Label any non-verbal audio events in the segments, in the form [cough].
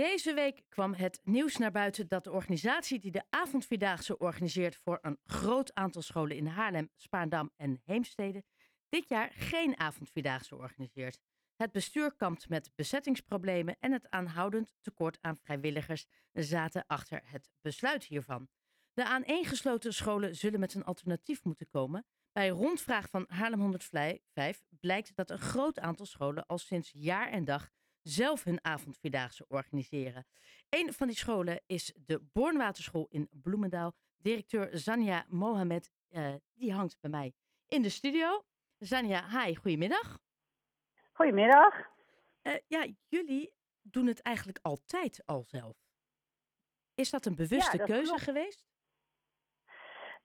Deze week kwam het nieuws naar buiten dat de organisatie die de avondvierdaagse organiseert voor een groot aantal scholen in Haarlem, Spaarndam en Heemstede, dit jaar geen avondvierdaagse organiseert. Het bestuur kampt met bezettingsproblemen en het aanhoudend tekort aan vrijwilligers zaten achter het besluit hiervan. De aaneengesloten scholen zullen met een alternatief moeten komen. Bij rondvraag van Haarlem 105 blijkt dat een groot aantal scholen al sinds jaar en dag zelf hun avondvierdaagse organiseren. Een van die scholen is de Bornwaterschool in Bloemendaal. Directeur Zania Mohamed, uh, die hangt bij mij in de studio. Zania, hi, goedemiddag. Goedemiddag. Uh, ja, jullie doen het eigenlijk altijd al zelf. Is dat een bewuste ja, dat keuze klopt. geweest?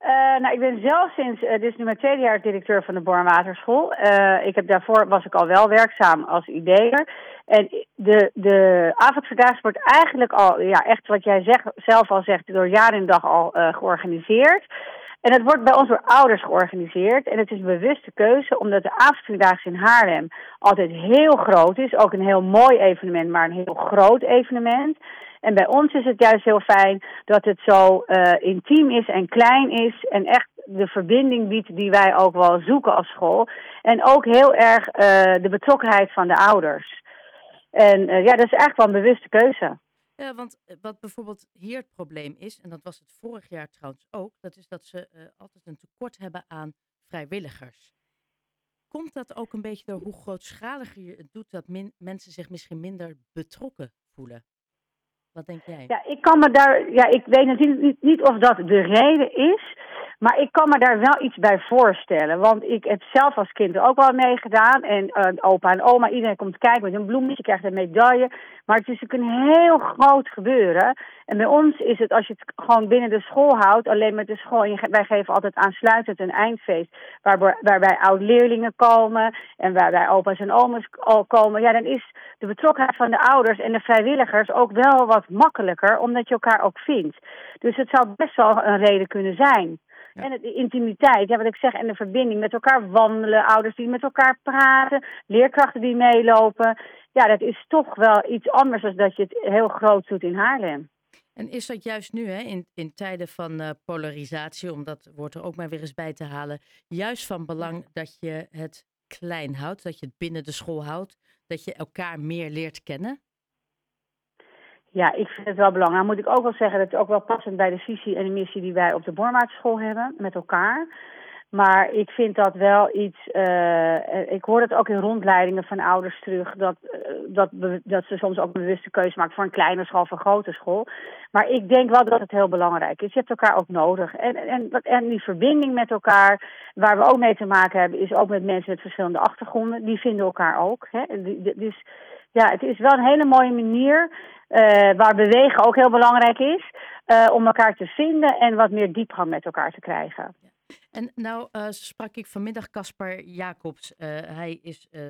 Uh, nou, ik ben zelf sinds, uh, dit is nu mijn tweede jaar directeur van de Bornwaterschool. Uh, ik heb daarvoor was ik al wel werkzaam als ideeër. En de, de wordt eigenlijk al, ja, echt wat jij zelf al zegt, door jaar en dag al georganiseerd. En het wordt bij ons door ouders georganiseerd. En het is een bewuste keuze, omdat de avondvierdaagse in Haarlem altijd heel groot is. Ook een heel mooi evenement, maar een heel groot evenement. En bij ons is het juist heel fijn dat het zo uh, intiem is en klein is. En echt de verbinding biedt die wij ook wel zoeken als school. En ook heel erg uh, de betrokkenheid van de ouders. En uh, ja, dat is eigenlijk wel een bewuste keuze. Ja, want wat bijvoorbeeld hier het probleem is, en dat was het vorig jaar trouwens ook, dat is dat ze uh, altijd een tekort hebben aan vrijwilligers. Komt dat ook een beetje door hoe grootschaliger je het doet, dat min, mensen zich misschien minder betrokken voelen? Wat denk jij? Ja, ik kan me daar, ja, ik weet natuurlijk niet, niet of dat de reden is. Maar ik kan me daar wel iets bij voorstellen. Want ik heb zelf als kind ook wel meegedaan. En uh, opa en oma, iedereen komt kijken met een bloemetje, krijgt een medaille. Maar het is natuurlijk een heel groot gebeuren. En bij ons is het, als je het gewoon binnen de school houdt, alleen met de school. En wij geven altijd aansluitend een eindfeest. Waar, waarbij oud-leerlingen komen en waarbij opa's en oma's komen. Ja, dan is de betrokkenheid van de ouders en de vrijwilligers ook wel wat makkelijker, omdat je elkaar ook vindt. Dus het zou best wel een reden kunnen zijn. Ja. En de intimiteit, ja, wat ik zeg, en de verbinding met elkaar wandelen, ouders die met elkaar praten, leerkrachten die meelopen. Ja, dat is toch wel iets anders dan dat je het heel groot doet in Haarlem. En is dat juist nu, hè, in, in tijden van uh, polarisatie, om dat woord er ook maar weer eens bij te halen, juist van belang dat je het klein houdt, dat je het binnen de school houdt, dat je elkaar meer leert kennen? Ja, ik vind het wel belangrijk. moet ik ook wel zeggen dat het ook wel passend bij de visie en de missie die wij op de Bormaatschool hebben met elkaar. Maar ik vind dat wel iets. Uh, ik hoor het ook in rondleidingen van ouders terug. Dat, uh, dat, dat ze soms ook een bewuste keuze maken voor een kleine school of een grote school. Maar ik denk wel dat het heel belangrijk is. Je hebt elkaar ook nodig. En, en, en die verbinding met elkaar, waar we ook mee te maken hebben, is ook met mensen met verschillende achtergronden. Die vinden elkaar ook. Hè? Dus ja, het is wel een hele mooie manier. Uh, waar bewegen ook heel belangrijk is. om elkaar te vinden en wat meer diepgang met elkaar te krijgen. En nou uh, sprak ik vanmiddag Caspar Jacobs. Hij is uh,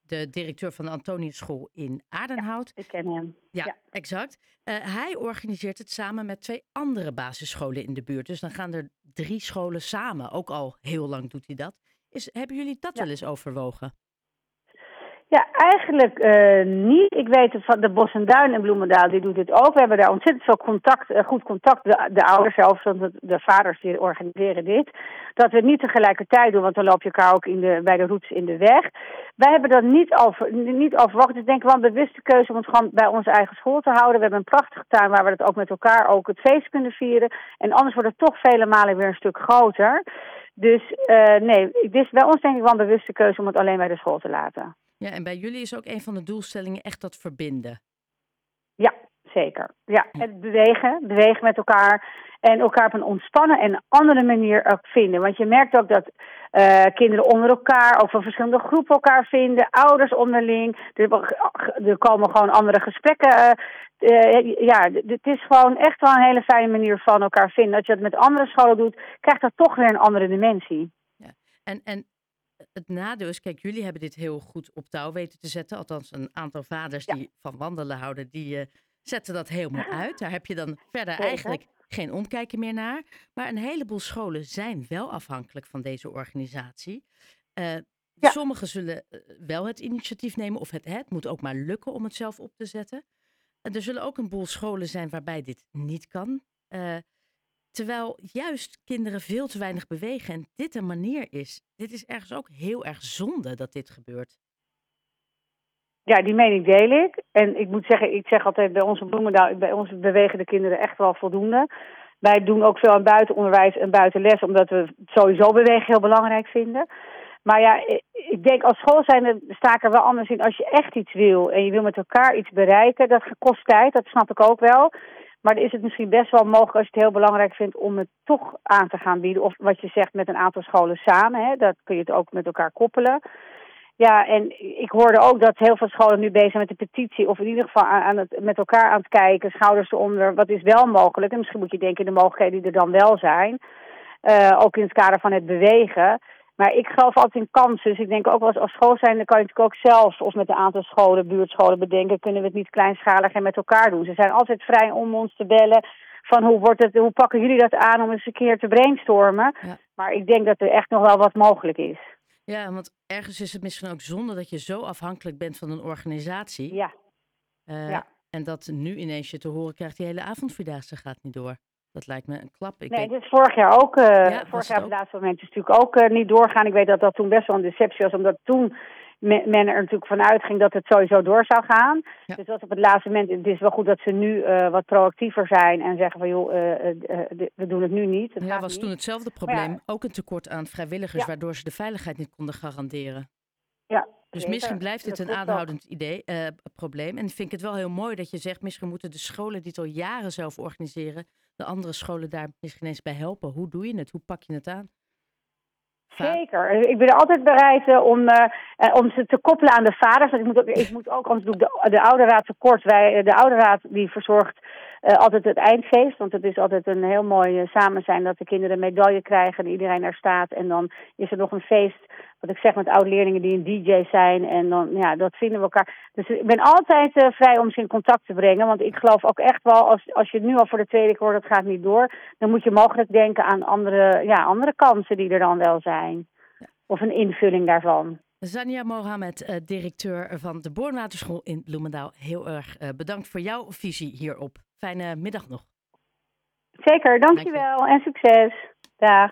de directeur van de Antoniusschool in Aardenhout. Ja, ik ken hem. Ja, ja. exact. hij organiseert het samen met twee andere basisscholen in de buurt. Dus dan gaan er drie scholen samen. Ook al heel lang doet hij dat. Is, hebben jullie dat ja. wel eens overwogen? Ja, eigenlijk uh, niet. Ik weet van de Bos en Duin en Bloemendaal, die doet dit ook. We hebben daar ontzettend veel contact, uh, goed contact, de, de ouders zelf, de, de vaders die organiseren dit. Dat we het niet tegelijkertijd doen, want dan loop je elkaar ook in de, bij de roots in de weg. Wij hebben dat niet, over, niet overwogen. Het is denk ik wel een bewuste keuze om het gewoon bij onze eigen school te houden. We hebben een prachtige tuin waar we het ook met elkaar ook het feest kunnen vieren. En anders wordt het toch vele malen weer een stuk groter. Dus uh, nee, het is bij ons denk ik wel een bewuste keuze om het alleen bij de school te laten. Ja, en bij jullie is ook een van de doelstellingen echt dat verbinden. Ja, zeker. Ja, het bewegen, bewegen met elkaar en elkaar op een ontspannen en andere manier ook vinden. Want je merkt ook dat uh, kinderen onder elkaar, ook van verschillende groepen elkaar vinden, ouders onderling. Er, er komen gewoon andere gesprekken. Uh, uh, ja, het is gewoon echt wel een hele fijne manier van elkaar vinden. Als je het met andere scholen doet, krijgt dat toch weer een andere dimensie. Ja. En, en het nadeel is, kijk, jullie hebben dit heel goed op touw weten te zetten. Althans, een aantal vaders ja. die van wandelen houden, die uh, zetten dat helemaal [laughs] uit. Daar heb je dan verder Zeker. eigenlijk geen omkijken meer naar. Maar een heleboel scholen zijn wel afhankelijk van deze organisatie. Uh, Ja. Sommigen zullen eh, wel het initiatief nemen, of het, het moet ook maar lukken om het zelf op te zetten. Er zullen ook een boel scholen zijn waarbij dit niet kan. Uh, terwijl juist kinderen veel te weinig bewegen en dit een manier is. Dit is ergens ook heel erg zonde dat dit gebeurt. Ja, die mening deel ik. En ik moet zeggen, ik zeg altijd bij onze Bloemendaal, bij ons bewegen de kinderen echt wel voldoende. Wij doen ook veel aan buitenonderwijs en buitenles, omdat we sowieso bewegen heel belangrijk vinden. Maar ja, ik denk als school zijn sta ik er wel anders in. Als je echt iets wil en je wil met elkaar iets bereiken, dat kost tijd, dat snap ik ook wel. Maar is het misschien best wel mogelijk als je het heel belangrijk vindt om het toch aan te gaan bieden. Of wat je zegt met een aantal scholen samen, hè, dat kun je het ook met elkaar koppelen. Ja, en ik hoorde ook dat heel veel scholen nu bezig zijn met de petitie. Of in ieder geval aan het, met elkaar aan het kijken, schouders eronder. Wat is wel mogelijk? En misschien moet je denken in de mogelijkheden die er dan wel zijn. Uh, ook in het kader van het bewegen. Maar ik geloof altijd in kansen. Dus ik denk ook als, als school zijn, dan kan je natuurlijk ook zelf, of met een aantal scholen, buurtscholen bedenken, kunnen we het niet kleinschalig en met elkaar doen. Ze zijn altijd vrij om ons te bellen van hoe, wordt het, hoe pakken jullie dat aan om eens een keer te brainstormen. Maar ik denk dat er echt nog wel wat mogelijk is. Ja, want ergens is het misschien ook zonde dat je zo afhankelijk bent van een organisatie. Ja. Uh, ja. En dat nu ineens je te horen krijgt, die hele avondvierdaagse gaat niet door. Dat lijkt me een klap. Ik nee, dit is vorig jaar ook. Uh, ja, vorig jaar op het laatste moment is natuurlijk ook uh, niet doorgaan. Ik weet dat dat toen best wel een deceptie was, omdat toen men, er natuurlijk vanuit ging dat het sowieso door zou gaan. Ja. Dus dat op het laatste moment. Het is wel goed dat ze nu uh, wat proactiever zijn en zeggen van joh, we doen het nu niet. Het ja, was niet. toen hetzelfde probleem. Ja. Ook een tekort aan vrijwilligers, waardoor ze de veiligheid niet konden garanderen. Ja, Dus zeker. misschien blijft dit Dat een aanhoudend idee, eh, probleem. En vind ik het wel heel mooi dat je zegt, misschien moeten de scholen die het al jaren zelf organiseren, de andere scholen daar misschien eens bij helpen. Hoe doe je het? Hoe pak je het aan? Zeker. Ik ben altijd bereid eh, om, eh, om ze te koppelen aan de vaders. Want ik moet ook, ik moet ook anders doe ik de, de ouderraad tekort. Wij, de ouderraad die verzorgt eh, altijd het eindfeest. Want het is altijd een heel mooi eh, samen zijn dat de kinderen een medaille krijgen en iedereen daar staat. En dan is er nog een feest, wat ik zeg met oud-leerlingen die een DJ zijn. En dan, ja, dat vinden we elkaar. Dus ik ben altijd vrij om ze in contact te brengen. Want ik geloof ook echt wel, als, als je het nu al voor de tweede keer hoort, dat gaat niet door. Dan moet je mogelijk denken aan andere, ja, andere kansen die er dan wel zijn. Of een invulling daarvan. Zania Mohamed, eh, directeur van de Boornwaterschool in Bloemendaal. Heel erg eh, bedankt voor jouw visie hierop. Fijne middag nog. Zeker, dankjewel en succes. Dag.